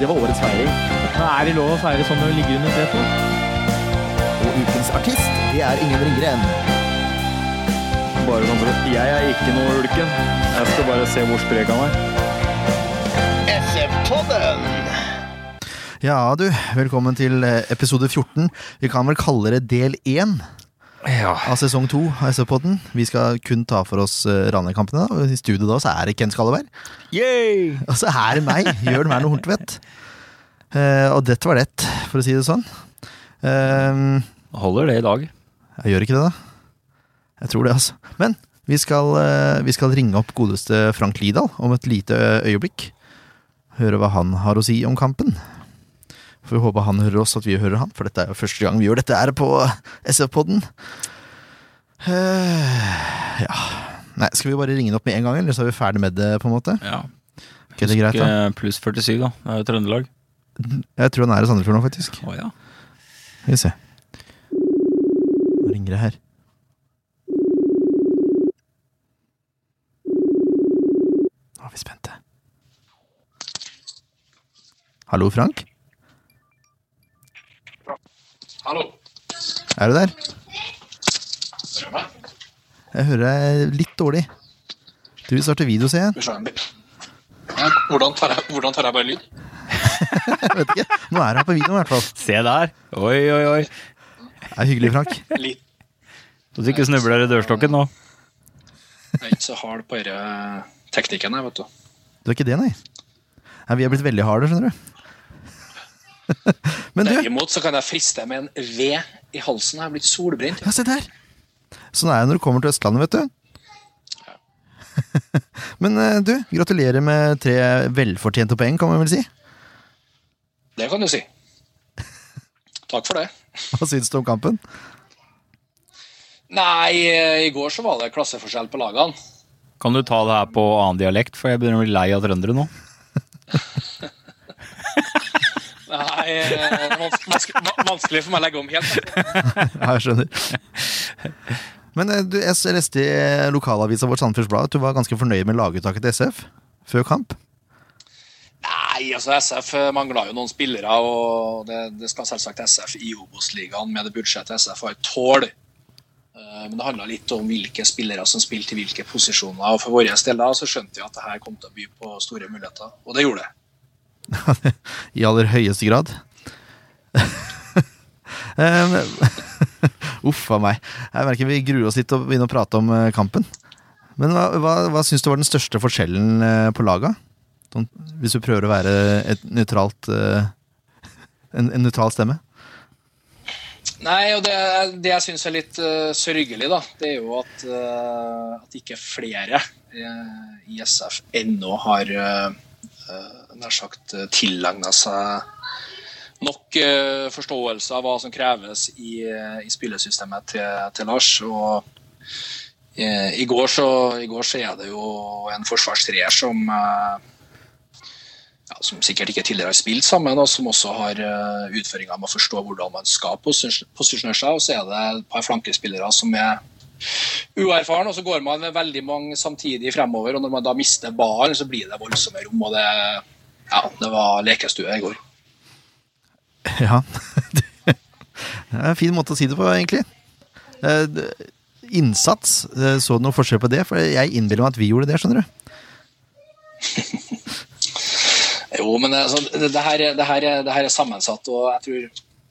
Det var årets feiring. Er det lov å feire sånn når du ligger under setet? Og ukens artist, det er Ingen Ringgren. Bare sånn for at Jeg er ikke noe ulken. Jeg skal bare se hvor sprek han er. Ja, du, velkommen til eh, episode 14. Vi kan vel kalle det del 1 av sesong to av SV-podden. Vi skal kun ta for oss uh, Ranheim-kampene, og i studio da så er det Ken Skalleberg. Yay! Og så er det meg, Jørn Werner Horntvedt. Uh, og dette var det, for å si det sånn. Uh, Holder det i dag. jeg gjør ikke det, da. Jeg tror det, altså. Men vi skal, uh, vi skal ringe opp godeste Frank Lidahl om et lite øyeblikk. Høre hva han har å si om kampen. Får vi håpe han hører oss, at vi hører han, for dette er jo første gang vi gjør dette her på SF-podden. Uh, ja Nei, Skal vi bare ringe den opp med en gang, eller så er vi ferdig med det? på en måte? Ja. Ok, det er greit da Husk, eh, Pluss 47, da. Det er jo Trøndelag. Jeg tror han er i Sandefjord nå, faktisk. Å ja. Skal vi se. Nå ringer det her. Nå er vi spente. Hallo, Frank? Hallo. Er du der? Jeg hører deg litt dårlig. Du vil starte video, ser jeg. Ja, hvordan, tar jeg, hvordan tar jeg bare lyd? jeg vet ikke. Nå er han på video, i hvert fall. Se der! Oi, oi, oi. Det er hyggelig, Frank. Litt. Så du ikke snubler i dørstokken nå. Jeg er ikke så hard på denne teknikken jeg, vet du. Du er ikke det, nei? nei vi har blitt veldig harde, skjønner du. Men du, Derimot så kan jeg friste med en ved i halsen. Jeg har blitt solbrent. Ja, se der! Sånn er det når du kommer til Østlandet, vet du. Men eh, du, gratulerer med tre velfortjente poeng, kan man vel si. Det kan du si. Takk for det. Hva syns du om kampen? Nei, eh, i går så var det klasseforskjell på lagene. Kan du ta det her på annen dialekt, for jeg begynner å bli lei av trøndere nå. Nei, eh, det er vanskelig, vanskelig for meg å legge om helt. Ja, jeg skjønner. Men eh, du, jeg leste i lokalavisa vårt Sandefjords Blad at du var ganske fornøyd med laguttaket til SF før kamp. Nei, altså SF mangla jo noen spillere, og det, det skal selvsagt SF i Obos-ligaen med det budsjettet SF har tål. Eh, Men det handla litt om hvilke spillere som spilte i hvilke posisjoner. Og for vår del da, så skjønte vi at det her kom til å by på store muligheter, og det gjorde det. I aller høyeste grad. Uff a meg. Jeg merker vi gruer oss litt til å begynne å prate om eh, kampen. Men hva, hva, hva syns du var den største forskjellen eh, på laga? Sånn, hvis du prøver å være et nøytralt eh, en, en nøytral stemme? Nei, og det, det jeg syns er litt uh, sørgelig, da, det er jo at, uh, at ikke flere uh, i SF ennå har uh, nær sagt uh, tilegna seg nok eh, forståelse av hva som kreves i, eh, i spillesystemet til, til Lars. Og eh, i, går så, i går så er det jo en forsvarstreer som eh, ja, som sikkert ikke tidligere har spilt sammen, og som også har utføringer med å forstå hvordan man skal posis- posisjonere seg. Og så er det et par flankespillere som er uerfaren, og så går man veldig mange samtidig fremover. Og når man da mister ballen, så blir det voldsomme rom. Og det, ja, det var lekestue i går. Ja. Det er en fin måte å si det på, egentlig. Eh, Innsats, eh, så du noe forskjell på det? For jeg innbiller meg at vi gjorde det, skjønner du. Jo, men altså, det, det, her, er- det, her, er- det her er sammensatt, og jeg tror,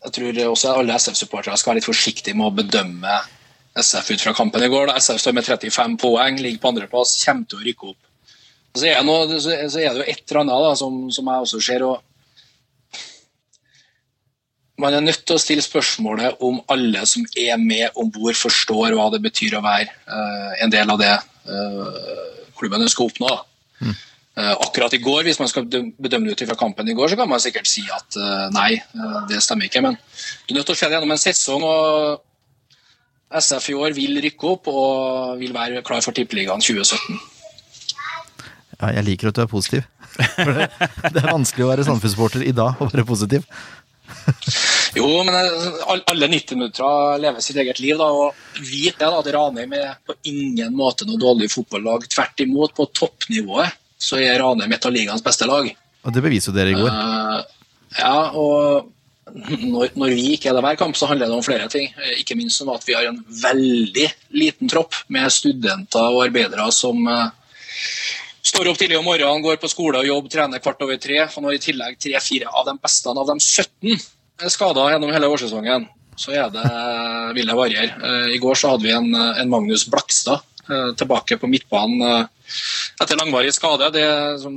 jeg tror også alle SF-supportere skal være litt forsiktige med å bedømme SF ut fra kampen i går. Da. SF står med 35 poeng, ligger på andreplass, kommer til å rykke opp. Og Så er, det noe, så er det jo et eller annet da, som, som jeg også ser. og Man er nødt til å stille spørsmålet om alle som er med om bord, forstår hva det betyr å være uh, en del av det uh, klubben ønsker å oppnå. da. Eh, akkurat i går, hvis man skal bedømme det ut fra kampen i går, så kan man sikkert si at nei, det stemmer ikke. Men du er nødt til å se det gjennom en sesong, og SF i år vil rykke opp og vil være klar for Tippeligaen 2017. Ja, jeg liker at du er positiv. For det, det er vanskelig å være Sandefjord-supporter i dag og være positiv. Jo, men eh, alle 90 minutter lever sitt eget liv. da, og Vit det da, at Ranheim er på ingen måte noe dårlig fotballag. Tvert imot, på toppnivået så er Ranheim et av ligaens beste lag. Og det beviser jo dere i går. Uh, ja, og når, når vi ikke er der hver kamp, så handler det om flere ting. Eh, Ikke minst om at vi har en veldig liten tropp med studenter og arbeidere som eh, står opp tidlig om morgenen, går på skole og jobb, trener kvart over tre. Og når i tillegg tre-fire av de beste av de 17 er skada gjennom hele årssesongen, så er det, vil det variere. Eh, I går så hadde vi en, en Magnus Blakstad eh, tilbake på midtbanen eh, etter langvarig skade. Det,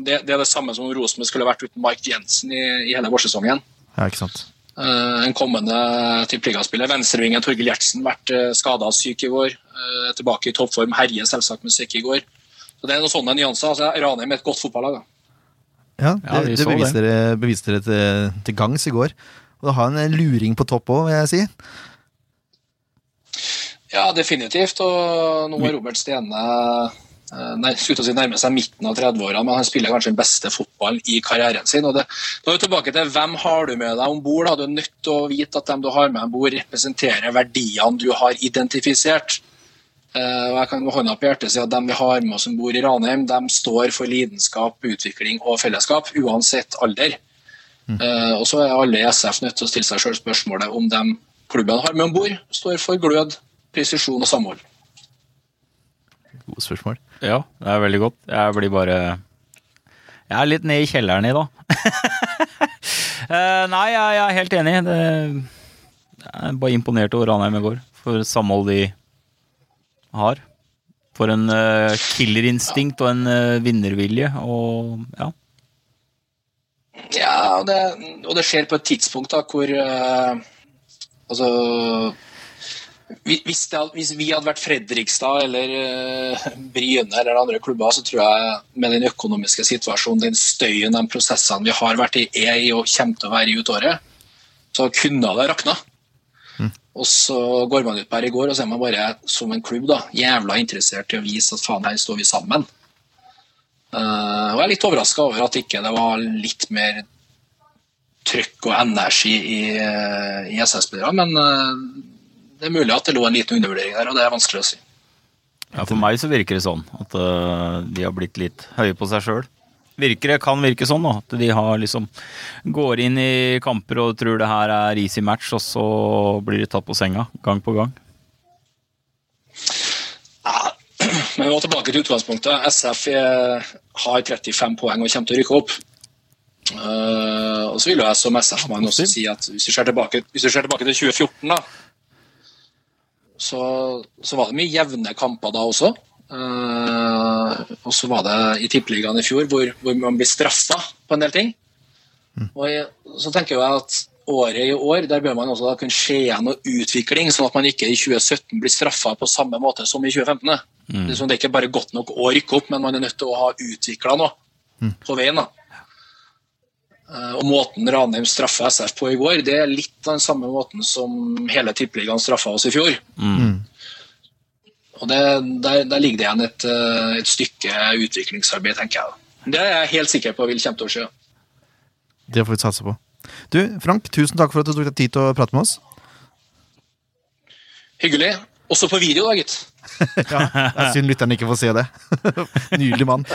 det, det er det samme som om Rosenborg skulle vært uten Mike Jensen i, i hele vårsesongen. Ja, ikke sant. Eh, en kommende tippeligaspiller. Venstrevingen Torgill Gjertsen vært uh, skada og syk i går. Eh, tilbake i toppform. Herje selvsagt med syk i går. Så Det er noen sånne nyanser. Altså, Ranheim er et godt fotballag. da. Ja, Ja, det, det beviste dere, beviste dere til, til gangs i går. Og det har en luring på topp òg, vil jeg si. Ja, definitivt. Og nå er Robert Stene eh, skulle å si nærmer seg midten av 30-åra, men han spiller kanskje den beste fotballen i karrieren sin. og det, Da er vi tilbake til hvem har du med deg om bord. Du er nødt til å vite at dem du har med om bord, representerer verdiene du har identifisert. Eh, og jeg kan med hånda på hjertet si at dem vi har med oss om bord i Ranheim, dem står for lidenskap, utvikling og fellesskap, uansett alder. Eh, og så er alle i SF nødt til å stille seg selv spørsmålet om de klubbene har med om bord, står for glød, presisjon og samhold. Gode spørsmål. Ja, det er veldig godt. Jeg blir bare Jeg er litt ned i kjelleren i dag. Eh, Nei, jeg jeg er helt enig. Det jeg er bare imponert over Ranheim i går. For samhold de har. For en eh, killerinstinkt og en eh, vinnervilje. Og ja. Ja, og det, og det skjer på et tidspunkt da, hvor uh, Altså hvis, det, hvis vi hadde vært Fredrikstad eller uh, Bryne eller andre klubber, så tror jeg med den økonomiske situasjonen, den støyen, de prosessene vi har vært i, er i og kommer til å være i ut året, så kunne det rakna. Og så går man ut på her i går, og så er man bare som en klubb da, jævla interessert i å vise at faen, her står vi sammen. Uh, og jeg er litt overraska over at ikke det var litt mer trykk og energi i, eh, i SS-spillere, men eh, det er mulig at det lå en liten undervurdering der, og det er vanskelig å si. ja, for meg så virker det sånn at eh, de har blitt litt høye på seg sjøl. Virker det, kan virke sånn da, at de har liksom går inn i kamper og tror det her er easy match, og så blir de tatt på senga gang på gang. Ja, men vi må tilbake til utgangspunktet. SF har 35 poeng og kommer til å rykke opp. Uh, og så vil jeg som SF-mann også si at hvis du ser tilbake, hvis du ser tilbake til 2014, da, så, så var det mye jevne kamper da også. Eh, og så var det i Tippeligaen i fjor hvor, hvor man blir straffa på en del ting. Og jeg, så tenker jeg at året i år, der bør man også da kunne se igjen noe utvikling, sånn at man ikke i 2017 blir straffa på samme måte som i 2015. Det, er sånn, det er ikke bare godt nok å rykke opp, men man er nødt til å ha utvikla noe på veien. da. Eh, Og måten Ranheim straffa SF på i går, det er litt den samme måten som hele Tippeligaen straffa oss i fjor. Og det, der, der ligger det igjen et, eh, et stykke utviklingsarbeid, tenker jeg. Det er jeg helt sikker på vil komme til å skje. Det får vi satse på. Du, Frank, tusen takk for at du tok deg tid til å prate med oss. Hyggelig. Også på video, da, gitt. Ja, det er Synd lytteren ikke får se det. Nydelig mann.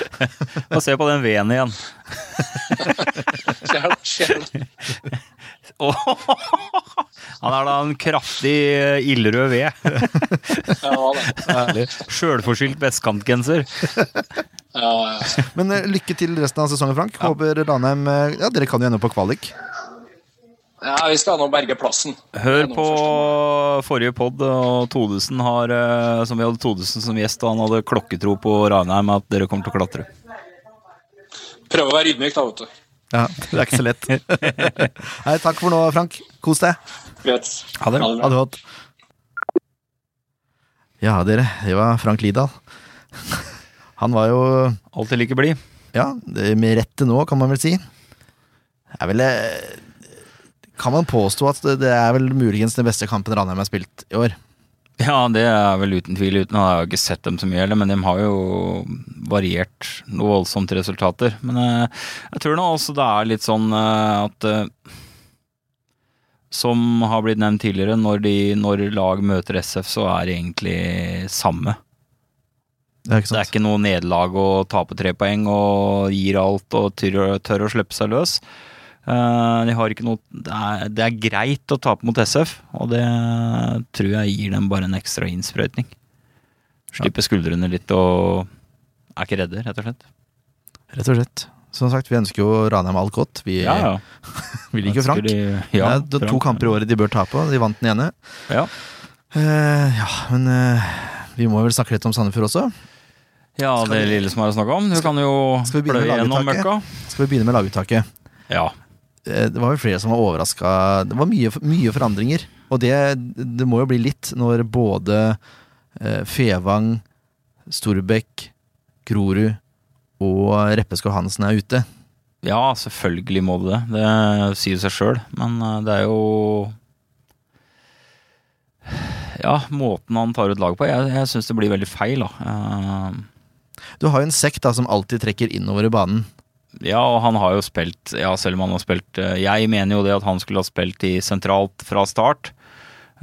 Få se på den veden igjen. Ser. Han er da en kraftig eh, ildrød ved. Ja. Sjølforskyldt vestkantgenser. Ja, ja. Men eh, lykke til resten av sesongen, Frank. Håper Ranheim eh, Ja, dere kan jo ende på kvalik. Ja, vi skal nå berge plassen. Hør på forrige pod, og Todesen har, eh, som vi hadde Todesen som gjest, og han hadde klokketro på Ranheim at dere kommer til å klatre. Prøv å være ydmyk, da, vet du. Ja, Det er ikke så lett. Nei, takk for nå, Frank. Kos deg. Greit. Ha det. Ha det godt. Ja, dere. Det var Frank Lidahl. Han var jo Alltid like blid. Ja, med rette nå, kan man vel si. Det er vel eh, Kan man påstå at det det er vel muligens den beste kampen Ranheim har spilt i år? Ja, det er vel uten tvil. Uten, jeg har ikke sett dem så mye heller, men de har jo variert noe voldsomt resultater. Men eh, jeg tror nå også det er litt sånn eh, at eh, Som har blitt nevnt tidligere, når, de, når lag møter SF, så er det egentlig samme. Det er ikke Det er ikke noe nederlag å tape tre poeng og gir alt og tør, tør å slippe seg løs. Eh, de har ikke noe det er, det er greit å tape mot SF, og det tror jeg gir dem bare en ekstra innsprøytning. Slippe skuldrene litt og er ikke redde, rett og slett. Rett og slett. Som sagt, vi ønsker jo Ranheim alt godt. Vi, Ja, ja. vi liker Frank. De- ja, det er to Frank. kamper i året de bør tape, de vant den ene. Ja. uh, ja, men uh, vi må vel snakke litt om Sandefjord også. ja, det lille som er å snakke om. Du kan jo skal vi pløye gjennom møkka. Skal vi begynne med laguttaket? Ja. Eh, Det var jo flere som var overraska. Det var mye, mye forandringer. Og det, det må jo bli litt når både eh, Fevang, Storbekk, Grorud og Reppeskog Hansen er ute. ja, selvfølgelig må det det. Det sier seg sjøl, men eh, det er jo Ja, måten han tar ut lag på. Jeg, jeg syns det blir veldig feil, da. Uh... Du har jo en sekk da som alltid trekker innover i banen. Ja, og han har jo spilt Ja, selv om han har spilt eh, Jeg mener jo det at han skulle ha spilt i sentralt fra start.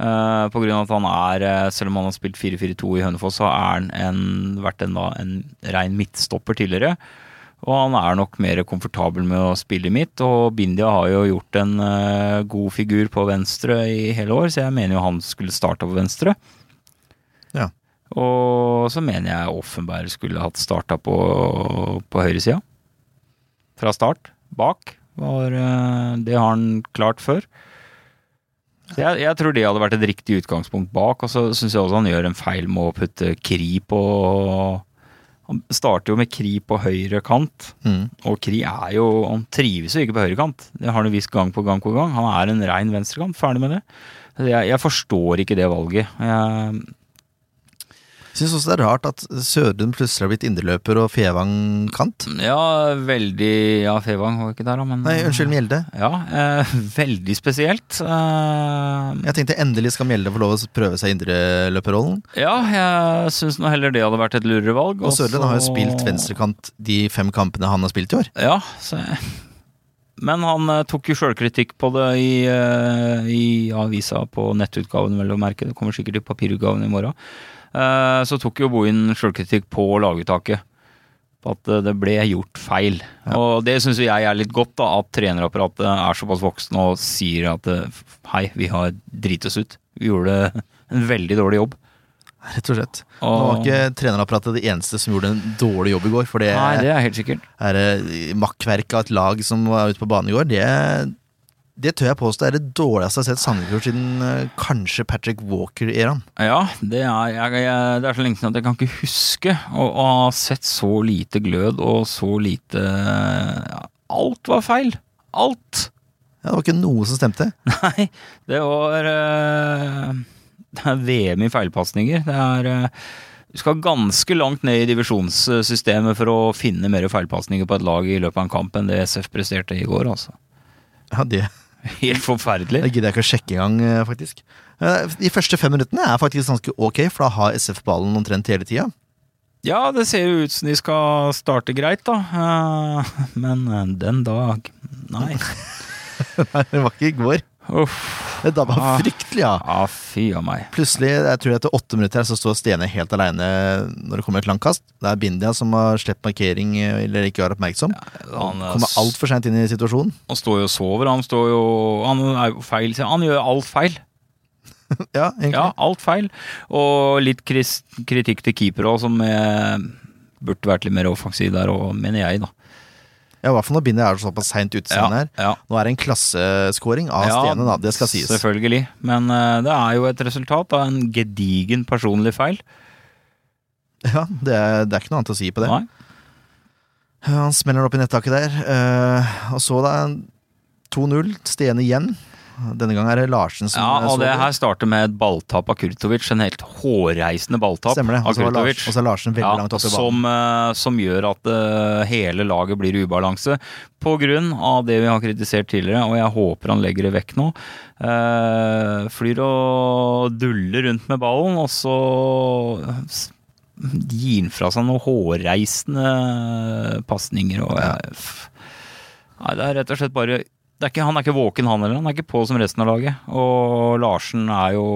Uh, på grunn av at han er, eh, selv om han har spilt 4-4-2 i Hønefoss, så har han en, vært en, da, en rein midtstopper tidligere. Og han er nok mer komfortabel med å spille midt, og Bindia har jo gjort en uh, god figur på venstre i hele år, så jeg mener jo han skulle starta på venstre. Ja. Og så mener jeg Offenberg skulle hatt starta på, på høyresida. Fra start. Bak. Var, eh, det har han klart før. Jeg, jeg tror det hadde vært et riktig utgangspunkt bak. Og så syns jeg også han gjør en feil med å putte Kri på Han starter jo med Kri på høyre kant. Mm. Og Kri er jo Han trives jo ikke på høyre kant. Det har han visst gang på gang på gang. Han er en rein venstrekant. Ferdig med det. Jeg, jeg forstår ikke det valget. Jeg, Syns også det er rart at Sørum plutselig har blitt indreløper og Fevang kant. ja, veldig Ja, Fevang var ikke der, da, men Nei, unnskyld, Mjelde. Ja, eh, veldig spesielt. Eh, Jeg tenkte endelig skal Mjelde få lov å prøve seg i indreløperrollen. ja, jeg syns nå heller det hadde vært et lurere valg. Og Sørdrum har jo spilt venstrekant de fem kampene han har spilt i år. Ja, så Men han eh, tok jo sjølkritikk på det i, eh, i avisa på nettutgaven, vel å merke. Det kommer sikkert i papirutgaven i morgen. Eh, så tok jo Bohin sjølkritikk på laguttaket. På at eh, det ble gjort feil. Og det syns jeg er litt godt, da, at trenerapparatet er såpass voksne og sier at eh, hei, vi har driti oss ut. Vi gjorde en veldig dårlig jobb. Rett og slett. Nå var ikke trenerapparatet det eneste som gjorde en dårlig jobb i går. For det, nei, det er helt sikkert. er makkverket av et lag som var ute på banen i går, det, det tør jeg påstå er det dårligste jeg har sett Sandefjord siden eh, kanskje Patrick Walker-æraen. Ja, det er, jeg, jeg, det er så lenge siden at jeg kan ikke huske å, å ha sett så lite glød og så lite ja, Alt var feil. Alt. Ja, det var ikke noe som stemte. Nei, det var uh, Det er VM i feilpasninger. Det er uh, Du skal ganske langt ned i divisjonssystemet for å finne mer feilpasninger på et lag i løpet av en kamp enn det SF presterte i går, altså. Ja, det, Helt forferdelig. det gidder jeg ikke å sjekke engang, eh, faktisk. Eh, De første fem minuttene er faktisk ganske ok, for da har SF ballen omtrent hele tida. Ja, det ser jo ut som de skal starte greit, da. Eh, Men den dag Nei. Nei, det var ikke i går. Uff. Det dabba Ah. fryktelig av. Ja, fy av meg. Plutselig, jeg tror etter åtte minutter her, så står Stene helt aleine når det kommer et langkast. Det er Bindia som har slept markering eller ikke var oppmerksom. Han, eh, Kommer altfor seint inn i situasjonen. Han står jo og sover. Han står jo Han er jo feil. Han gjør alt feil. Ja, egentlig. Ja, alt feil. Og litt kritikk til keeper òg, som eh, burde vært litt mer offensiv der òg, mener jeg, da. Ja, I hvert fall når Bindia er såpass seint ute som er. ja. Nå er det en klasseskåring av Ja, Stene, da. Det skal sies. Selvfølgelig. Men uh, det er jo et resultat av en gedigen personlig feil. Ja, det er, det er ikke noe annet å si på det. Nei. Han smeller opp i nettaket der. Uh, og så da 2-0. Stene igjen. Denne gang er det Larsen som Ja, og det her starter med et balltap av Kurtovic. En helt hårreisende balltap Stemmer det. av Kurtovic. og så er Larsen veldig langt oppe i banen. som, eh, som gjør at eh, hele laget blir i ubalanse. På grunn av det vi har kritisert tidligere, og jeg håper han legger det vekk nå. Eh, flyr og duller rundt med ballen, og så gir han fra seg noen hårreisende pasninger. Og Nei, det er rett og slett bare er ikke, Han er ikke våken, han heller. Han er ikke på som resten av laget. Og Larsen er jo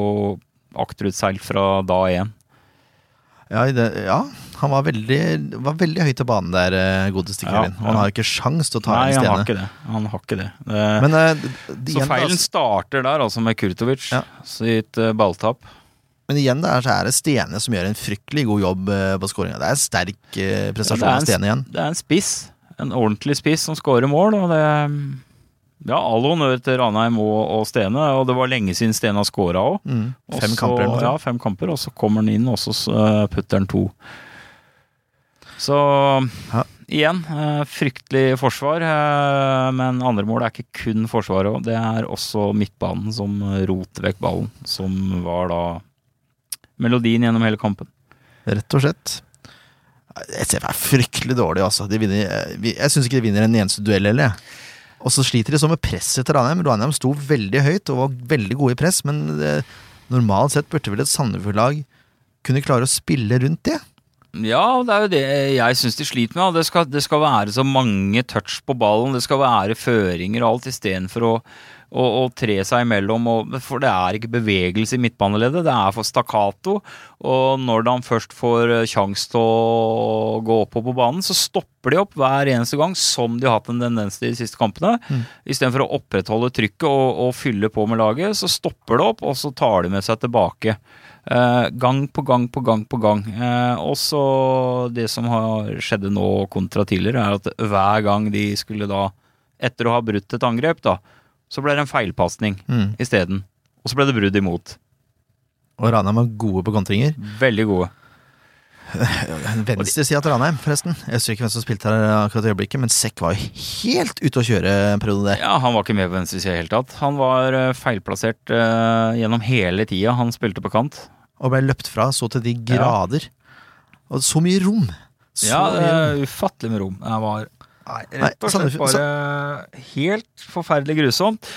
akterutseilt fra da én. Ja, det, ja, han var veldig, var veldig høyt til banen der, eh, godeste Ja, Kevin. Og han har har ikke sjans til å ta Nei, en han har ikke det. Han har ikke det. det Men eh, d- så igjen, feilen starter der, altså med Kurtovic Ja. sitt eh, balltap. men igjen der, så er det Stene som gjør en fryktelig god jobb på skåringa. Det er en sterk prestasjon av Stene igjen. Det er en spiss. En ordentlig spiss som skårer mål, og det Ja, all honnør til Ranheim og, og Stene, og det var lenge siden Stene har scora òg. Mm. Fem kamper eller Ja, fem kamper, og så kommer han inn, og så eh, putter han to. Så Ja. igjen, eh, fryktelig forsvar, eh, men andre mål er ikke kun forsvaret òg. Det er også midtbanen som roter vekk ballen, som var da melodien gjennom hele kampen. Rett og slett. SF er fryktelig dårlig, altså. De vinner, jeg syns ikke de vinner en eneste duell heller. jeg. Og så sliter de så med presset til Ranheim. Ranheim sto veldig høyt og var veldig gode i press, men det, normalt sett burde vel et Sandefjord-lag kunne klare å spille rundt det. Ja, det er jo det jeg syns de sliter med. Det skal, det skal være så mange touch på ballen, det skal være føringer og alt, istedenfor å, å, og tre seg imellom. Og, for det er ikke bevegelse i midtbaneleddet, det er for stakkato. Og når de først får sjanse til å gå oppover på banen, så stopper de opp hver eneste gang, som de har hatt en tendens til de siste kampene. Istedenfor å opprettholde trykket og, og fylle på med laget, så stopper det opp, og så tar de med seg tilbake. Eh, gang på gang på gang på gang. Eh, også det som har skjedde nå kontra tidligere, er at hver gang de skulle da, etter å ha brutt et angrep, da, så ble det en feilpasning Mm. isteden. Og så ble det brudd imot. Og Ranheim er gode på kontringer. Veldig gode. Venstre sida til Ranheim, forresten. Jeg husker ikke hvem som spilte her akkurat i øyeblikket, men Sekk var jo helt ute å kjøre en periode der. Ja, Han var ikke med på venstresida i det hele tatt. Han var eh, feilplassert uh, gjennom hele tida han spilte på kant. Og ble løpt fra så til de grader. Og så mye rom! Så ja, mye rom. er ufattelig med rom. Jeg var nei, rett og slett bare helt forferdelig grusomt.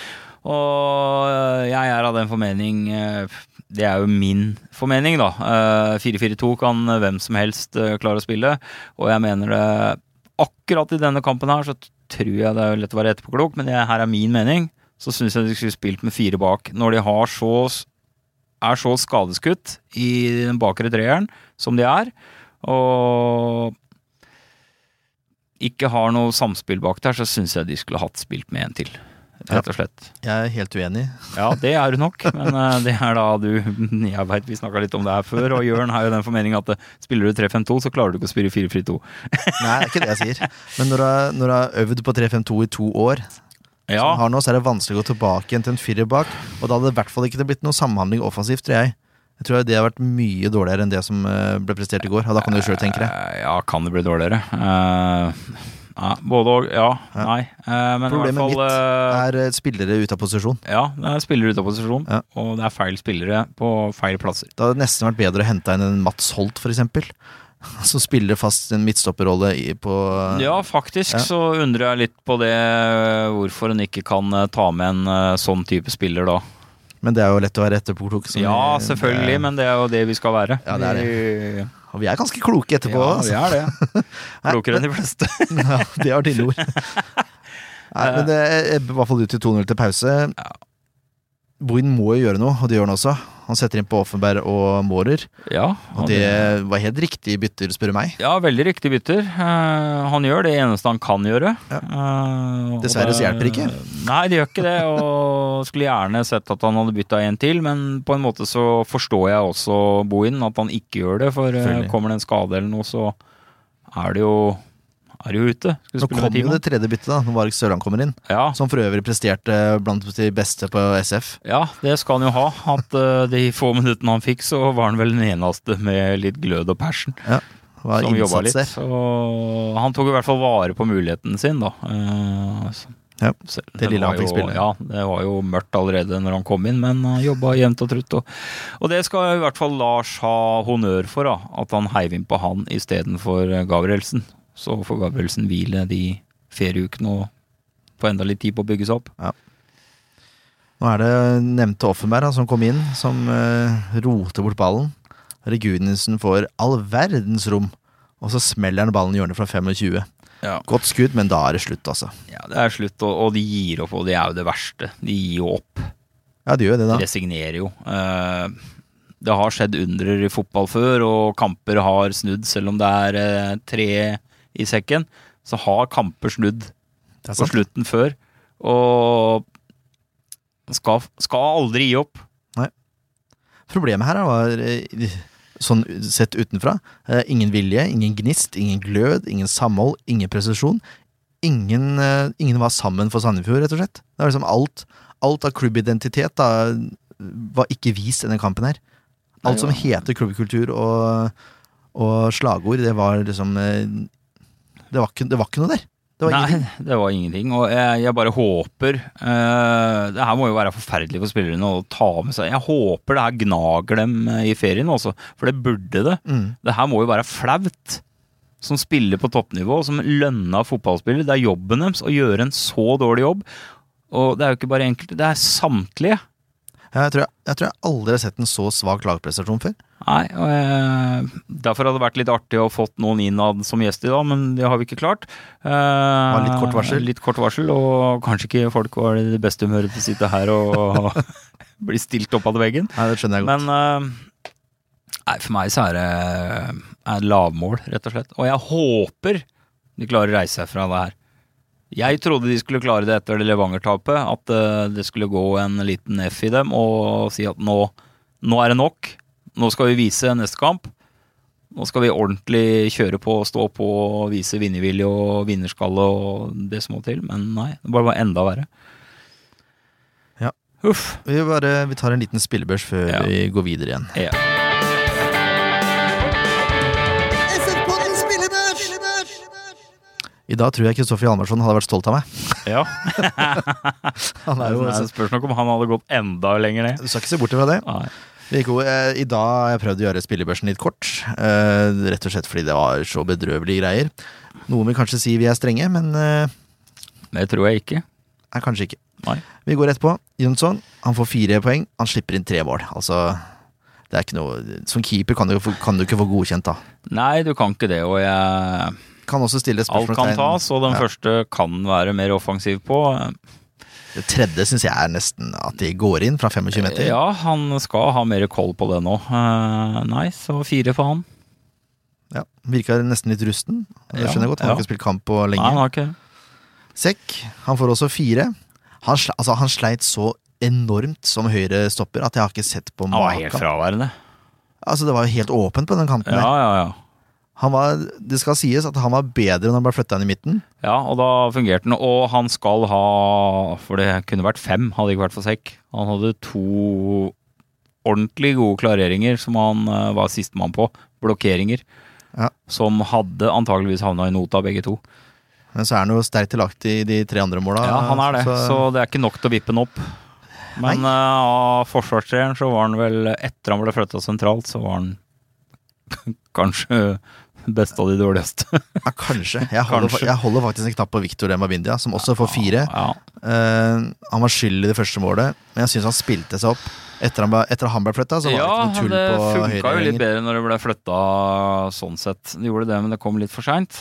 Og øh, jeg er av den formening øh, Det er jo min formening, da. Øh, 4-4-2 kan hvem som helst klare å spille, og jeg mener det Akkurat i denne kampen her så tror jeg det er lett å være etterpåklok, men det her er min mening. Så syns jeg de skulle spilt med fire bak. Når de har så er så skadeskutt i den bakre treeren som de er, og ikke har noe samspill bak der, så syns jeg de skulle hatt spilt med en til. Rett og slett. Jeg er helt uenig. Ja, det er du nok, men eh, det er da du Jeg veit vi snakka litt om det her før, og Jørn har jo den formening at eh, spiller du 3-5-2, så klarer du ikke å spille 4-4-2. Nei, det er ikke det jeg sier. Men når du har, når du har øvd på 3-5-2 i to år, Ja, som har nå, så er det vanskelig å gå tilbake igjen til en firer bak. Og da hadde det i hvert fall ikke blitt noe samhandling offensivt, tror jeg. Jeg tror det har vært mye dårligere enn det som eh, ble prestert i går. Og da kan du sjøl tenke det. Eh, Ja, kan det bli dårligere? Uh, ja, både og. Ja, Ja. nei. Uh, men Problemet fall mitt Er spillere ute av posisjon. Ja, det er spillere ute av posisjon, Ja. og det er feil spillere på feil plasser. Det hadde nesten vært bedre å hente inn en Mats Holt, eksempel. Som spiller fast en midtstopperrolle på Ja, faktisk Ja. så undrer jeg litt på det, hvorfor en ikke kan ta med en sånn type spiller da. Men det er jo lett å være etterpåklok. Ja, selvfølgelig, men det er jo det vi skal være. Ja, det er det. Og vi er ganske kloke etterpå. Ja, altså. vi er det. Klokere enn de fleste. Ja, det var dine ord. Nei, men det ebber i hvert fall ut til 2-0 til pause. Bohin må jo gjøre noe, og det gjør han også. Han setter inn på Offenberg og Mårer. Ja, Og det var helt riktig bytter, spør du meg. Ja, veldig riktig bytter. Eh, han gjør det eneste han kan gjøre. Ja. Eh, Dessverre så hjelper det ikke. Nei, det gjør ikke det. Og skulle gjerne sett at han hadde bytta en til, men på en måte så forstår jeg også Bohin, at han ikke gjør det. For eh, kommer det en skade eller noe, så er det jo, er jo ute. Nå kommer kom jo det tredje byttet, da, når Varg Sørland kommer inn. Ja, Som for øvrig presterte blant de beste på SF. ja, det skal han jo ha. At eh, de få minuttene han fikk, så var han vel den eneste med litt glød og passion. Det var som jobba litt. der. Og han tok i hvert fall vare på muligheten sin, da. Eh, så- Ja, det, det lille han fikk spille. Ja, det var jo mørkt allerede når han kom inn, men han jobba jevnt og trutt. Og, og det skal i hvert fall Lars ha honnør for, da, at han heiv inn på han istedenfor Gabrielsen. Så får Gabrielsen hvile de ferieukene og få enda litt tid på å bygge seg opp. Nå er det nevnte Offenberg da, som kom inn, som uh, roter bort ballen. Regunesen får all verdens rom, og så smeller han ballen i hjørnet fra 25. Ja. Godt skudd, men da er det slutt, altså. Ja, det er slutt, og, og de gir opp, og det er jo det verste. De gir jo opp. Ja, de gjør det, da. De Resignerer jo. Uh, det har skjedd undrer i fotball før, og kamper har snudd, selv om det er uh, tre i sekken. Så har kamper snudd på slutten før, og skal, skal aldri gi opp. Nei. Problemet her var, eh, sånn sett utenfra, eh, ingen vilje, ingen gnist, ingen glød, ingen samhold, ingen presisjon. Ingen, eh, ingen var sammen for Sandefjord, rett og slett. Det var liksom alt, alt av klubbidentitet da, var ikke vist i denne kampen her. Alt som heter klubbkultur og, og slagord, det var liksom eh, det var, ikke, det var ikke noe der. Det var Nei, ingenting. det var ingenting. Og jeg, jeg bare håper uh, Det her må jo være forferdelig for spillerne å ta med seg. Jeg håper det her gnager dem eh, i ferien også, for det burde det. Mm. Det her må jo være flaut. Som spiller på toppnivå, som lønna fotballspiller. Det er jobben deres å gjøre en så dårlig jobb. Og det er jo ikke bare enkelte, det er samtlige. Jeg, tror jeg, jeg tror jeg aldri har sett en så svak lagprestasjon før. Nei, og jeg, Derfor hadde det vært litt artig å fått noen innad som gjest i dag, men det har vi ikke klart. Eh, litt kort varsel. Litt kort varsel, og kanskje ikke folk var i det beste humøret til å sitte her og bli stilt opp av veggen. Nei, det skjønner jeg godt. Men eh, nei, for meg så er det er lavmål, rett og slett. Og jeg håper de klarer å reise seg fra det her. Jeg trodde de skulle klare det etter det Levanger-tapet, at eh, det skulle gå en liten F i dem og si at nå, nå er det nok. Nå skal vi vise neste kamp. Nå skal vi ordentlig kjøre på, stå på og vise vinnervilje og vinnerskalle og det som må til. Men nei, det bare var enda verre. Ja. Uff. Vi, bare, vi tar en liten spillebørs før Ja. vi går videre igjen. Ja. I dag tror jeg Kristoffer Hjalmarsson hadde vært stolt av meg. ja. Han er jo, Nei, spørs nok om han hadde gått enda lenger ned. Du skal ikke se bort fra det. Nei. Eh, I dag har jeg prøvd å gjøre spillebørsen litt kort. eh, rett og slett fordi det var så bedrøvelige greier. Noen vil kanskje si vi er strenge, men eh, Det tror jeg ikke. nei, kanskje ikke. Nei. Vi går rett på. Jonsson han får fire poeng. Han slipper inn tre mål. Altså, det er ikke noe Som keeper kan du, kan du ikke få godkjent, da. Nei, du kan ikke det, og jeg Kan også stille Alt kan tas, og den Ja. første kan være mer offensiv på. Det tredje syns jeg er nesten at de går inn fra 25 meter. Ja, han skal ha mer koll på det nå. Eh, nei, så fire for han. Ja, Virka nesten litt rusten. Det skjønner jeg godt. Han har ikke spilt kamp på Nei, han har ikke. Sekk, han får også fire. Han, altså, han sleit så enormt som høyre stopper at jeg har ikke sett på Han var helt fraværende. Altså, det var jo helt åpent på den kanten Ja, der. ja, ja. Han var, det skal sies at han var bedre når han ble flytta inn i midten. Ja, og da fungerte han. Og han skal ha For det kunne vært fem, hadde det ikke vært for sekk. Han hadde to ordentlig gode klareringer som han eh, var sistemann på. Blokkeringer. Ja. Som hadde antageligvis havna i nota, begge to. Men så er han jo sterkt lagt i de tre andre måla. Ja, han er det. Så, det er ikke nok til å vippe han opp. Men Nei. eh, av forsvarstreeren så var han vel Etter han ble flytta sentralt, så var han kanskje best av de dårligste. Ja, kanskje. Jeg holder, Kanskje. jeg holder faktisk en knapp på Victor Mbabindia, som også får fire. Ja, Eh, han var skyld i det første målet, men jeg syns han spilte seg opp. Etter han ble, etter han ble flytta, så var ja det ikke noe tull det på funka høyre jo litt bedre når det ble flytta sånn sett. Det gjorde det, men det kom litt for seint.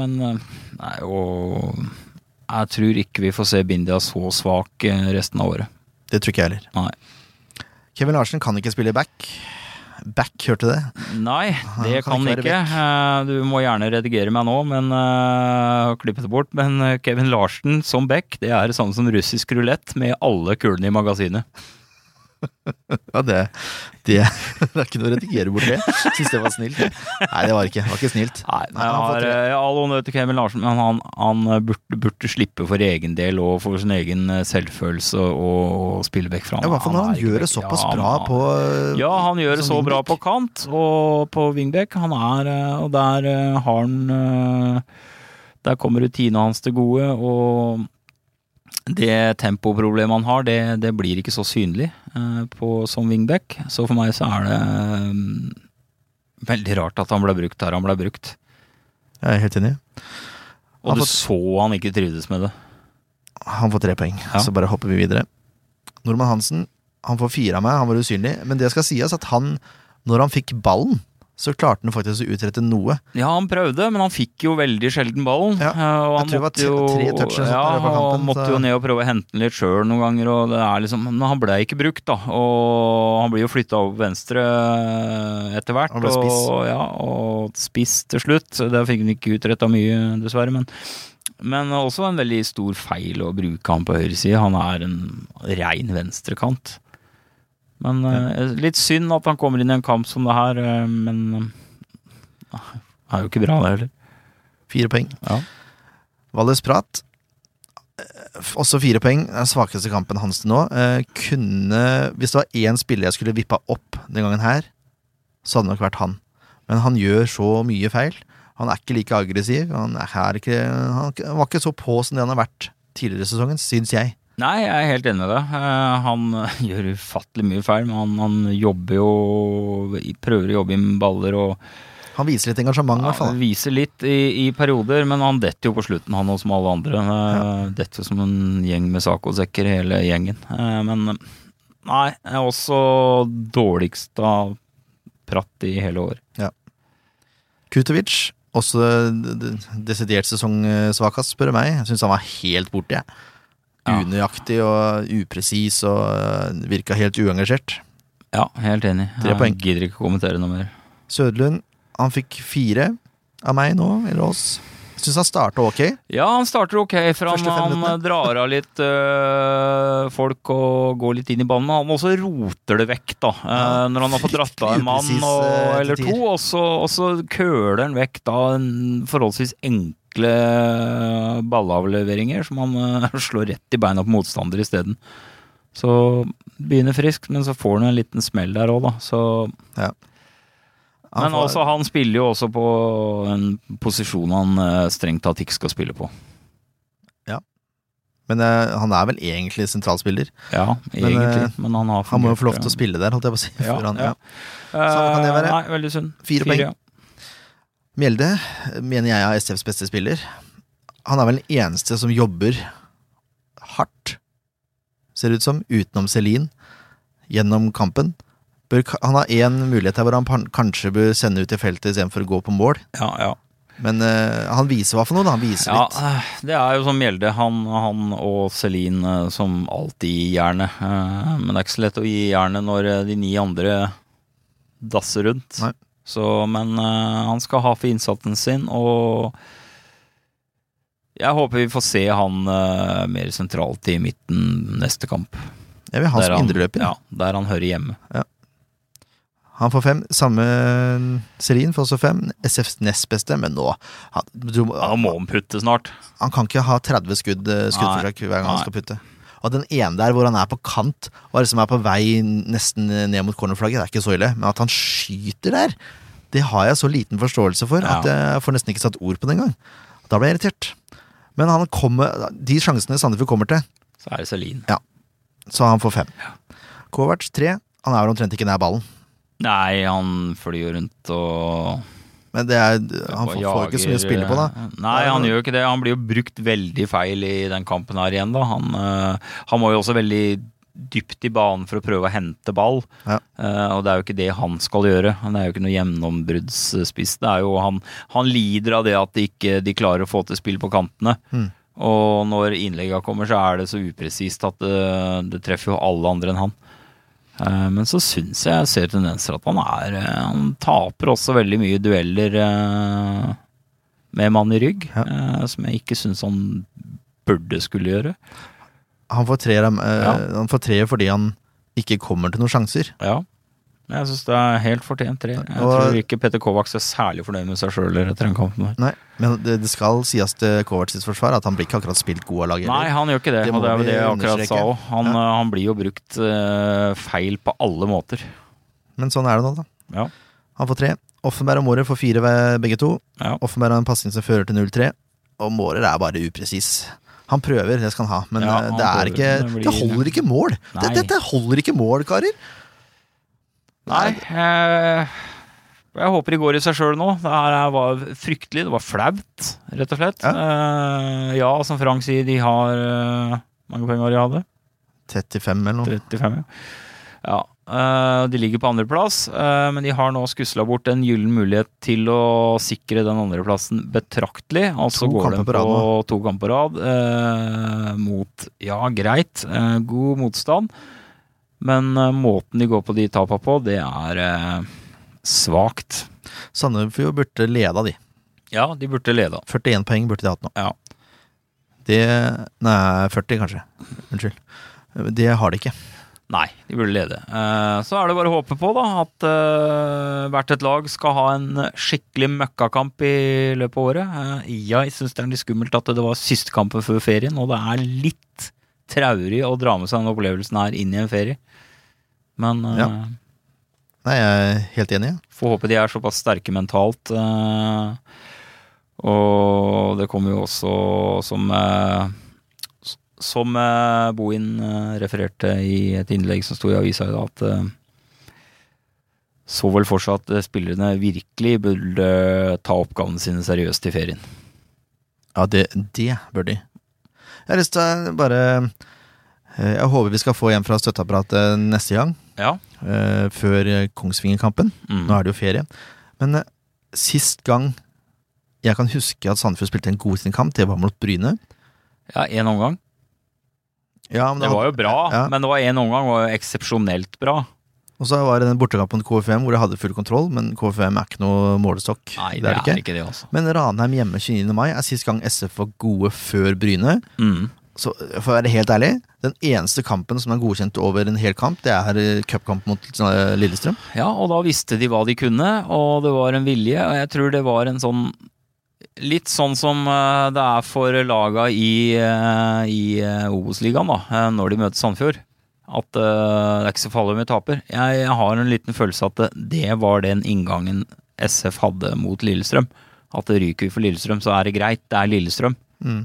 Men eh, nei, og jeg tror ikke vi får se Bindia så svak eh, resten av året. Det tror ikke jeg heller. Nei. Kevin Larsen kan ikke spille back. Back, hørte du det? Nei, det kan kan ikke ikke. Eh, Du må gjerne redigere meg nå, men uh, klippe det bort. Men eh, Kevin Larsen som back, det er det samme som russisk rulett med alle kulene i magasinet. Ja, det, det, det er ikke noe å redigere bort det. Syns det var snilt. Nei, det var ikke, det var ikke snilt. Nei, Nei, han har eh, all honnør til Kevin Larsen, men han, han burde, burde slippe for egen del og for sin egen eh, selvfølelse og spille vekk fra Ja, hva hvert fall når han han gjør det såpass Ja, bra han- på Ja, han gjør det så bra på kant og på wingback. Han er eh, Og der eh, har han eh, Der kommer rutinene hans til gode, og det tempoproblemet han har, det, det blir ikke så synlig eh, på, som wingback. Så for meg så er det um, veldig rart at han ble brukt der han ble brukt. Jeg er helt enig. Og Han du fått, så han ikke trivdes med det. Han får tre poeng, Ja. så bare hopper vi videre. Nordmann Hansen han får fire av meg, han var usynlig. Men det skal sies at han, når han fikk ballen, så klarte han faktisk å utrette noe. Ja, han prøvde, men han fikk jo veldig sjelden ballen. Ja, eh, og han måtte tre- jo, ja, han måtte jo ned og prøve å hente den litt sjøl noen ganger. Og det er liksom, men han ble ikke brukt, da. Og han blir jo flytta over venstre eh, etter hvert. Han ble spiss. Og, ja, og spiss til slutt. Det fikk han ikke utretta mye, dessverre. Men, men også en veldig stor feil å bruke han på høyresida. Han er en rein venstrekant. Men eh, litt synd at han kommer inn i en kamp som det her, eh, men det er jo ikke bra, det heller. Fire poeng. Ja. Valles Prat, eh, også fire poeng. Den svakeste kampen hans til nå. Eh, kunne Hvis det var én spiller jeg skulle vippa opp den gangen her, så hadde det nok vært han. Men han gjør så mye feil. Han er ikke like aggressiv. Han, er ikke, han var ikke så på som det han har vært tidligere i sesongen, syns jeg. Nei, jeg er helt enig med deg. Eh, Han eh, gjør ufattelig mye feil, men han, han jobber jo Prøver å jobbe med baller og Han viser litt engasjement, i hvert fall. viser litt i, i perioder, men han detter jo på slutten, han og som alle andre. Ja. Detter jo som en gjeng med Saco-sekker, hele gjengen. Eh, Men nei, jeg er også dårligst av pratt i hele år. Kutovic, også desidert sesongsvakest, spør du meg. Jeg syns han var helt borte, jeg. Ja. Unøyaktig og upresis og øh, virka helt uengasjert. Ja, helt enig. Tre poeng. Jeg gidder ikke å kommentere noe mer. Sødlund, han fikk fire av meg nå, eller oss. Syns han starta ok. Ja, han starter ok, for han, han drar av litt øh, folk og går litt inn i banen. Men han også roter det vekk, da. øh, Ja, når han har fått dratt av en mann og, eller to, og så, og så køler han vekk da en forholdsvis enkle øh, ballavleveringer som han øh, slår rett i beina på motstander isteden. Så begynner friskt, men så får han en liten smell der òg, da. Så ja. men får- også, han spiller jo også på en posisjon han øh, strengt tatt ikke skal spille på. Ja. Men øh, han er vel egentlig sentralspiller. Ja, Men, egentlig. eh, Men han har Han må jo få lov til å spille der, holdt jeg på å si. Ja, han, ja. ja. Så, kan det være. Nei, veldig synd. Fire poeng. Mjelde mener jeg er SFs beste spiller. Han er vel den eneste som jobber hardt, ser det ut som, utenom Celine, gjennom kampen. Han har én mulighet her hvor han kanskje bør sende ut i feltet istedenfor å gå på mål. Ja, ja. Men uh, han viser hva for noe, da. Han viser ja, litt. eh, det er jo som Mjelde. Han, han og Celine eh, som alltid gir jernet. Men det er ikke så lett å gi jernet når de ni andre dasser rundt. Nei. Så, men uh, han skal ha for innsatsen sin, og jeg håper vi får se han uh, mer sentralt i midten neste kamp. Jeg vil ha Der som indreløper. Ja, der han hører hjemme. Han får fem. Samme Serin får også fem. SFs nest beste, men nå han, du, Ja, Da må han putte snart. Han kan ikke ha 30 skudd, eh, skuddforsøk hver gang han skal putte. Og den ene der hvor han er på kant og liksom er på vei nesten ned mot cornerflagget, det er ikke så ille. Men at han skyter der, det har jeg så liten forståelse for Ja. at jeg får nesten ikke satt ord på det engang. Da ble jeg irritert. Men han kommer, de sjansene Sandefjord kommer til, Så er det Selin. Ja. så han får fem. Kovac tre. Han er vel omtrent ikke nær ballen. Nei, han flyr rundt og Men det er, han får, jager, ikke så mye å spille på, da. Nei, han gjør ikke det. Han blir jo brukt veldig feil i den kampen her igjen, da. Han, øh, han må jo også veldig dypt i banen for å prøve å hente ball. Ja. Eh, og det er jo ikke det han skal gjøre. Han er jo ikke noe gjennombruddsspiss. Det er jo han, han lider av det at de ikke de klarer å få til spill på kantene. Mm. Og når innlegga kommer, så er det så upresist at det, det treffer jo alle andre enn han. Eh, Men så syns jeg jeg ser tendenser at han er eh, Han taper også veldig mye dueller eh, med mann i rygg, Ja. som jeg ikke syns han burde skulle gjøre. Han får tre, Ja. han får tre fordi han ikke kommer til noen sjanser. Ja. Jeg syns det er helt fortjent tre. Jeg Og- tror ikke Petter Kovacs er særlig fornøyd med seg sjøl etter den kampen. Nei, men det, det skal sies til Kovac sitt forsvar at han blir ikke akkurat spilt god av laget. Nei, han gjør ikke det, Det og det er jo det jeg akkurat sa òg. Han, Ja. eh, han blir jo brukt uh, feil på alle måter. Men sånn er det nå, da. Ja. Han får tre. Offenberg og Mårer får fire ved begge to. Ja. Offenberg har en pasning som fører til 0-3, og Mårer er bare upresis. Han prøver, det skal han ha, men Ja, eh, han det, er prøver, ikke, det blir- det holder ikke mål. Det, Nei. dette holder ikke mål, karer. Nei, Jeg, jeg håper de går i seg sjøl nå. Det her var fryktelig. Det var flaut, rett og slett. Ja. Eh, ja, som Frank sier, de har uh, mange penger de hadde? 35 eller noe. 35, ja. ja. eh, de ligger på andreplass, uh, men de har nå skusla bort en gyllen mulighet til å sikre den andreplassen betraktelig. Altså To går de på på to kamper på rad eh, mot Ja, greit, eh, god motstand, men eh, måten de går på de tapa på, det er uh, svakt. Sandefjord burde leda, de. Ja, de burde leda. 41 poeng burde de hatt nå. Ja. Det Nei, 40 kanskje. Unnskyld. Det har de ikke. Nei, de burde lede. Eh, Så er det bare å håpe på da, at eh, hvert et lag skal ha en skikkelig møkkakamp i løpet av året. Eh, Jeg syns det er litt skummelt at det var siste kampen før ferien, og det er litt traurig å dra med seg den opplevelsen her inn i en ferie. Men eh, Ja. Nei, jeg er helt enig. ja. får håpe de er såpass sterke mentalt. Uh, Og det kommer jo også som uh, Som Bohin refererte i et innlegg som sto i avisa i dag, at så vel for seg at spillerne virkelig burde ta oppgavene sine seriøst i ferien. Ja, det, det bør de. Jeg har lyst til å bare eh, Jeg håper vi skal få en fra støtteapparatet neste gang. Ja. eh, Før Kongsvingerkampen. Mm. Nå er det jo ferie. Men eh, sist gang jeg kan huske at Sandefjord spilte en god sin kamp, det var mot Bryne. Ja, én omgang. Ja, men Det var jo bra, Ja. men det var én omgang var jo eksepsjonelt bra. Og så var det den bortekampen til KFM hvor de hadde full kontroll, men KFM er ikke noe målestokk. Nei, det er ikke det, også. Men Ranheim hjemme 29. mai er sist gang SF var gode før Bryne. Mm. Så for å være helt ærlig, den eneste kampen som er godkjent over en hel kamp, det er eh, cupkamp mot eh, Lillestrøm. Ja, og da visste de hva de kunne, og det var en vilje. Og jeg tror det var en sånn Litt sånn som eh, det er for laga i, i Obos-ligaen, da, når de møter Sandefjord. At uh, det er ikke så farlig om vi taper. Jeg, jeg har en liten følelse at det, det var den inngangen SF hadde mot Lillestrøm. At det ryker vi for Lillestrøm, så er det greit. Det er Lillestrøm. Mm.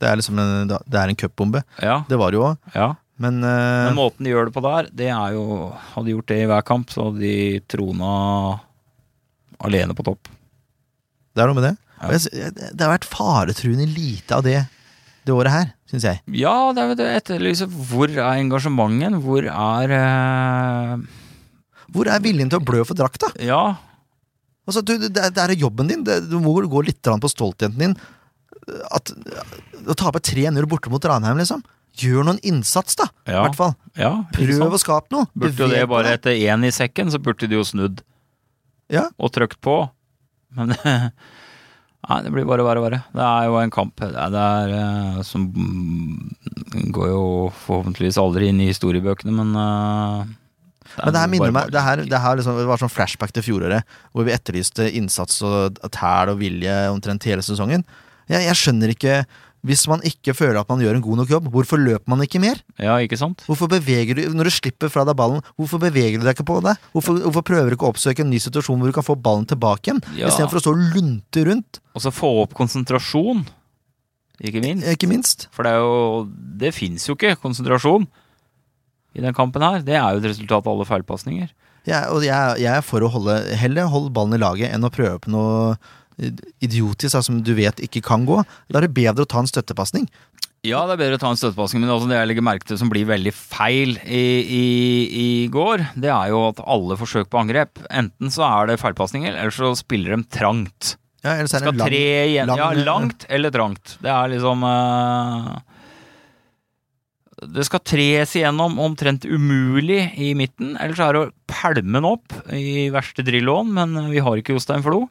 Det er liksom en, det er en cupbombe. Ja, Det var det jo òg, ja. men, uh, Men måten de gjør det på der, det er jo Hadde de gjort det i hver kamp, så hadde de trona alene på topp. det er noe med det. Ja. Det har vært faretruende lite av det det året her, syns jeg. Ja, det er jo det jeg etterlyser. Hvor er engasjementen? Hvor er eh, Hvor er viljen til å blø for drakta? Ja, Altså, du, det, det er jobben din. Du må gå litt på stoltheten din. At, å tape 3-0 borte mot Ranheim, liksom. Gjør noen innsats, da. I Ja. hvert fall. ja Prøv å skape noe. Burde jo det bare etter én i sekken, så burde de jo snudd Ja. og trykt på. Men Nei, det blir bare verre og verre. Det er jo en kamp det er, det er, eh, som går jo forhåpentligvis aldri inn i historiebøkene, men eh, er Men det her minner meg Det, her, det, her liksom, det var sånn flashback til fjoråret, hvor vi etterlyste innsats og tæl og vilje omtrent hele sesongen. Jeg, jeg skjønner ikke Hvis man ikke føler at man gjør en god nok jobb, hvorfor løper man ikke mer? Ja, ikke sant? Hvorfor beveger du Når du slipper fra deg ballen, hvorfor beveger du deg ikke på deg? Hvorfor, hvorfor prøver du ikke å oppsøke en ny situasjon hvor du kan få ballen tilbake igjen? Ja. Istedenfor å stå og lunte rundt, Og så få opp konsentrasjon, ikke minst. ikke minst. For det er jo Det fins jo ikke konsentrasjon i den kampen her. Det er jo et resultat av alle feilpasninger. Ja, og jeg, jeg er for å holde Heller holde ballen i laget enn å prøve på noe idiotisk da, som du vet ikke kan gå. Da er det bedre å ta en støttepasning. Ja, det er bedre å ta en støttepasning, men det jeg legger merke til som blir veldig feil i, i, i går, det er jo at alle forsøk på angrep, enten så er det feilpasninger, eller så spiller de trangt. Ja, ellers er Skal det lang, tre igjen. lang- ja, langt eller trangt. Det er liksom uh, Det skal tres igjennom omtrent umulig i midten, eller så er det å pælme den opp i verste Drilloen, men vi har ikke Jostein Flo.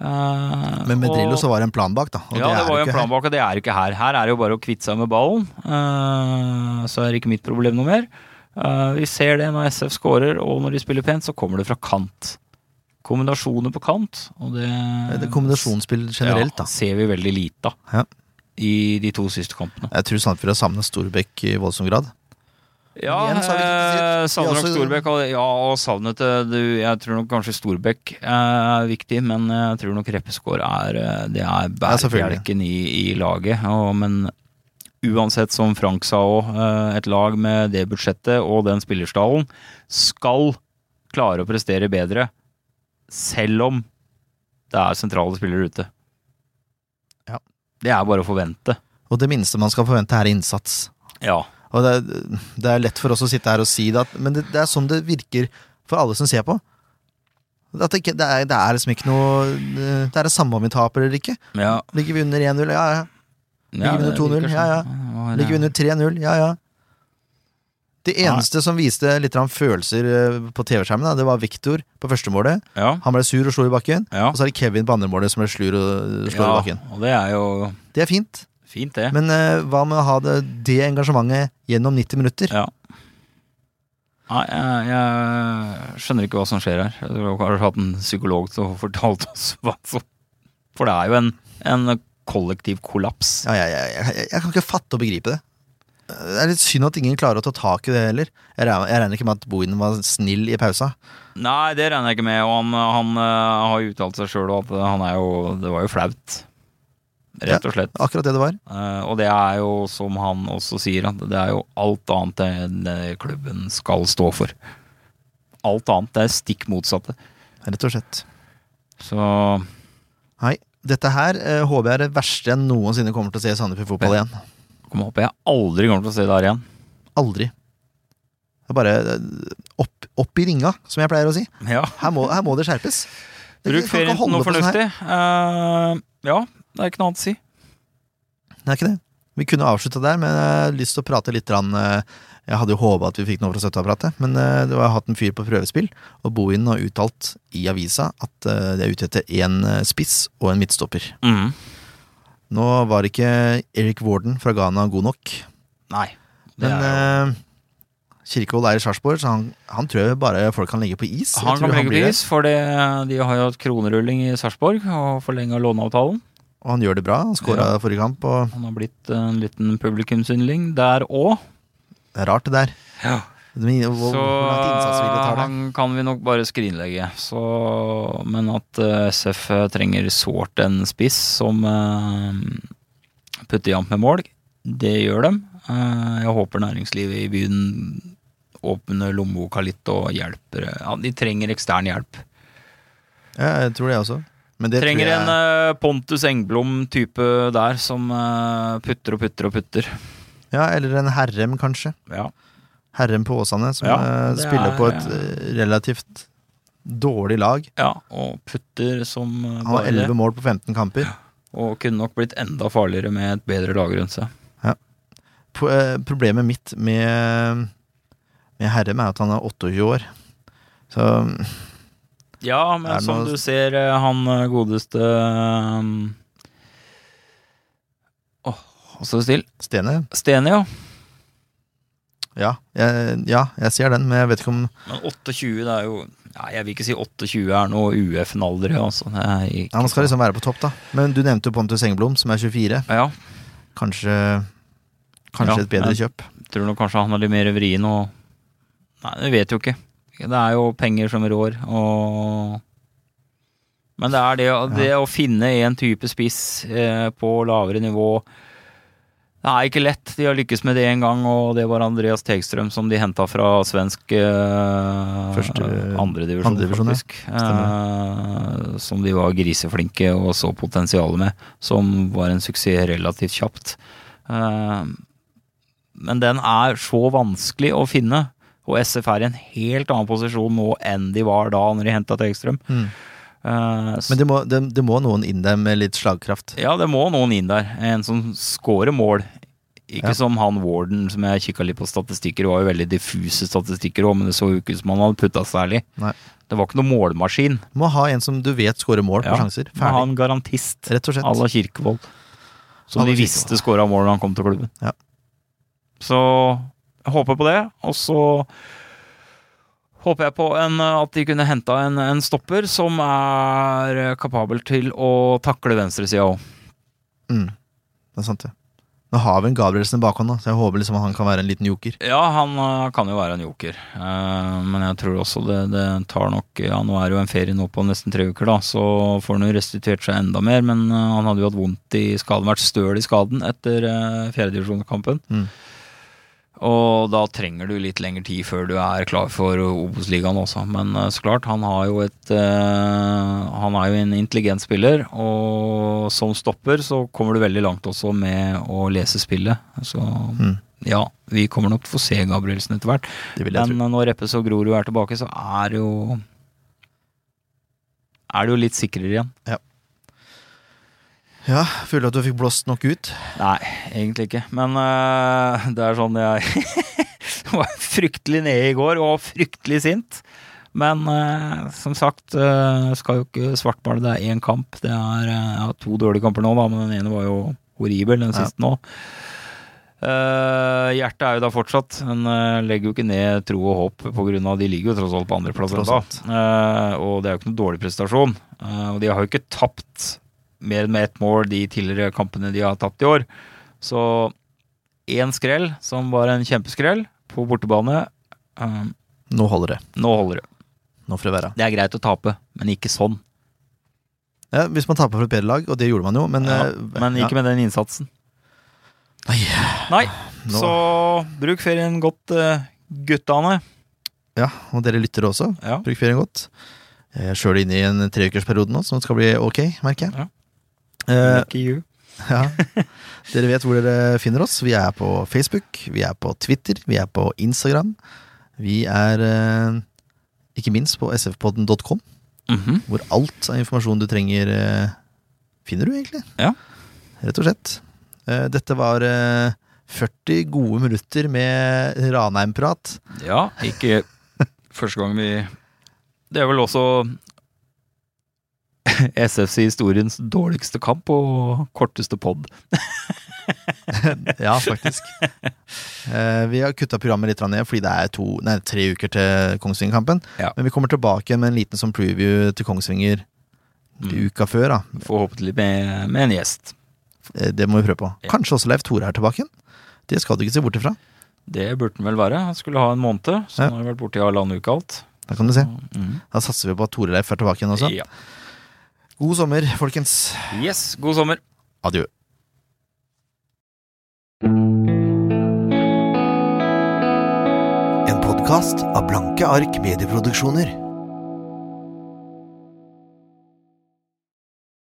Eh, Men med og- Drillo så var det en plan bak, da. Ja, det, det var jo en plan bak, og det er ikke her. Her er det jo bare å kvitte seg med ballen. eh, så er det ikke mitt problem noe mer. Eh, vi ser det når SF scorer, og når de spiller pent, så kommer det fra kant. Kombinasjoner på kant, og det, Det kombinasjonsspill generelt, ja, da. ser vi veldig lite av Ja. i de to siste kampene. Jeg tror Sandefjord har savna Storbekk i voldsom grad. Ja, eh, savner nok Storbekk. Ja, og savnet du, Jeg tror nok kanskje Storbekk er viktig, men jeg tror nok Reppeskår er eh, Det er bærebjelken i, i laget. Og, men uansett, som Frank sa òg, et lag med det budsjettet og den spillerstallen skal klare å prestere bedre, selv om det er sentrale spillere ute. Ja. Det er bare å forvente. Og det minste man skal forvente, er innsats. Ja. Og det, det er lett for oss å sitte her og si det, men det, det er sånn det virker for alle som ser på. Det, ikke, det, er, det er liksom ikke noe Det er det samme om vi taper eller ikke. ja. Ligger vi under 1-0? Ja, ja. Ligger vi under 2-0? Ja, ja. Ligger vi under 3-0? Ja, ja. Det eneste som viste litt følelser eh, på TV-skjermen, det var Viktor på første målet. Ja. Han ble sur og slo i bakken. Ja. Og så er det Kevin på andre målet som ble slur og slår i bakken. Og det er jo Det er fint, fint, det. men eh, hva med å ha det, det engasjementet gjennom 90 minutter? Ja. Nei, jeg, jeg skjønner ikke hva som skjer her. Jeg tror kanskje hatt en psykolog som har fortalt oss hva som For det er jo en, en kollektiv kollaps. Ja, jeg, jeg, jeg, jeg kan ikke fatte og begripe det. Det er litt synd at ingen klarer å ta tak i det heller. Jeg regner, ikke med at Bohinen var snill i pausa. Nei, det regner jeg ikke med. Og han, han han har jo uttalt seg sjøl at han er jo Det var jo flaut. Rett og slett. Akkurat det det var. Eh, og det er jo, som han også sier, at det er jo alt annet enn klubben skal stå for. Alt annet. Det er stikk motsatte. Rett og slett. Så Nei, dette her eh, håper jeg er det verste jeg noensinne kommer til å se i Sandefjord fotball igjen. Jeg håper jeg aldri kommer til å se det her igjen. Aldri. Det er bare eh, opp, opp i ringa, som jeg pleier å si. Ja. Her må, her må det skjerpes. Det Bruk ferien til noe fornuftig. sånn uh. Ja, det er ikke noe annet å si. Det er ikke det. Vi kunne avslutta der, men jeg har lyst til å prate litt grann, eh, Jeg hadde jo håpa at vi fikk noe fra støtteapparatet, men eh, det var hatt en fyr på prøvespill, og Bohin har uttalt i avisa at det de er ute etter én eh, spiss og en midtstopper. Mm. Nå var ikke Eric Warden fra Ghana god nok, Nei. Men er jo, eh, Kirkevold er i Sarpsborg, så han, han tror jeg bare folk kan legge på is. Han kan legge på is, for de har jo hatt kronerulling i Sarpsborg og forlenga låneavtalen. Og han gjør det bra. Han skåra forrige kamp, og Han har blitt en liten publikumsyndling der òg. det er rart, det der. Ja. Men Hvor, Så hvor tar han kan vi nok bare skrinlegge. Så, men at uh, SF trenger sårt en spiss som uh, putter jevnt med mål, det gjør dem. Uh, jeg håper næringslivet i byen åpner lommeboka litt og hjelper. Ja, de trenger ekstern hjelp. Ja, jeg tror det også. Men det trenger jeg, en eh, Pontus Engblom-type der som eh, putter og putter og putter. Ja, eller en Herrem, kanskje. Ja. Herrem på Åsane, som Ja, eh, spiller er- på et relativt dårlig lag. ja, og putter som bare Han har 11 mål på 15 kamper. Og kunne nok blitt enda farligere med et bedre lag rundt seg. Eh, Problemet mitt med, med Herrem er at han er 28 år. Så Ja, men som noe- du ser, eh, han eh, godeste um, Åh, hva står det still? Stene Stene, ja. ja jeg, ja, jeg ser den, men jeg vet ikke om Men 28, det er jo ja, Jeg vil ikke si 28 er noe UF-en-alder, altså. Ikke ja, Han skal liksom være på topp, da. Men du nevnte jo Pontus Engblom, som er 24. Ja, Kanskje Kanskje et bedre kjøp. tror nok kanskje han er litt mer vrien og Nei, det vet jo ikke. Det er jo penger som rår, og Men det er det, det å finne en type spiss eh, på lavere nivå Det er ikke lett. De har lykkes med det en gang, og det var Andreas Tegstrøm som de henta fra svensk eh, Første- andredivisjon, andredivisjon, ja. faktisk. Eh, som de var griseflinke og så potensialet med. Som var en suksess relativt kjapt. Eh, men den er så vanskelig å finne. Og SF er i en helt annen posisjon nå enn de var da når de henta Tegstrøm. Mm. Uh, Men det må, det, det må noen inn der med litt slagkraft. ja, det må noen inn der. En som scorer mål. Ikke Ja. som han Warden, som jeg kikka litt på statistikker. Det var jo veldig diffuse statistikker òg, men det så jo ikke ut som han hadde putta særlig. Nei. Det var ikke noe målmaskin. Må ha en som du vet scorer mål på Ja, sjanser. Må ha en garantist Rett og slett. à la Kirkevold. Som de visste skåra mål da han kom til klubben. Ja. Så jeg håper på det. Og så håper jeg på en, at de kunne henta en, en stopper som er kapabel til å takle venstresida òg. Mm. Det er sant, det. Nå har vi en Gabrielsen i bakhånd, så jeg håper liksom han kan være en liten joker. Ja, han eh, kan jo være en joker. Eh, men jeg tror også det, det tar nok Ja, nå er det jo en ferie nå på nesten tre uker, da, så får han jo restituert seg enda mer. Men eh, han hadde jo hatt vondt i skaden, vært støl i skaden etter uh, fjerdedivisjonskampen. Mm. Og da trenger du litt lengre tid før du er klar for Obos-ligaen også. Men eh, så klart, han et eh, Han er jo en intelligent spiller, og som stopper så kommer du veldig langt også med å lese spillet. Så Mm. ja, vi kommer nok til å få se Gabrielsen etter hvert. Men eh, når Reppes og Grorud er tilbake, så er det jo Er det jo litt sikrere igjen. Ja, føler du at du fikk blåst nok ut? Nei, egentlig ikke. Men uh, det er sånn jeg var fryktelig nede i går, og fryktelig sint. Men uh, som sagt, uh, skal jo ikke svartmale. Det er én kamp. Det er uh, to dårlige kamper nå, da, men den ene var jo horribel, den Ja. siste nå. Uh, hjertet er jo da fortsatt. men uh, legger jo ikke ned tro og håp på grunn av De ligger jo tross alt på andreplass ennå. Uh, og det er jo ikke noe dårlig prestasjon. Og de har jo ikke tapt mer enn med ett mål de tidligere kampene de har tapt i år. Så én skrell, som var en kjempeskrell, på bortebane. um, Nå holder det. nå holder det. Nå får det være. Det er greit å tape, men ikke sånn. Ja, hvis man taper for et bedre lag, og det gjorde man jo, men Ja, eh, men ikke med den innsatsen. Nei. Nei, Nå- så bruk ferien godt, uh, guttane. Ja, og dere lyttere også. Ja. Bruk ferien godt. Jeg er sjøl inne i en treukersperiode nå, som skal bli ok, merker jeg. Ja. Eh, Lucky you. ja. Dere vet hvor dere finner oss. Vi er på Facebook, vi er på Twitter, vi er på Instagram. Vi er eh, ikke minst på sfpodden.com, Mhm. hvor alt av informasjon du trenger, eh, finner du egentlig. Ja. Rett og slett. Dette var eh, 40 gode minutter med Ranheim-prat. Ja, ikke første gang vi Det er vel også SFC historiens dårligste kamp og korteste pod. Ja, faktisk. Eh, vi har kutta programmet litt ned fordi det er to, nei, tre uker til Kongsvinger-kampen. Ja. Men vi kommer tilbake med en liten sånn preview til Kongsvinger Mm. uka før. da Forhåpentlig med, med en gjest. Eh, Det må vi prøve på. Ja. Kanskje også Leif Tore er tilbake igjen. Det skal du ikke se bort ifra. Det burde den vel være. Han skulle ha en måned, så Ja. han har vært borte i halvannen uke alt. Da kan du se. Mm. Da satser vi på at Tore Leif er tilbake igjen også. Ja. God sommer, folkens. Yes, god sommer. Adjø. En podkast av Blanke ark medieproduksjoner.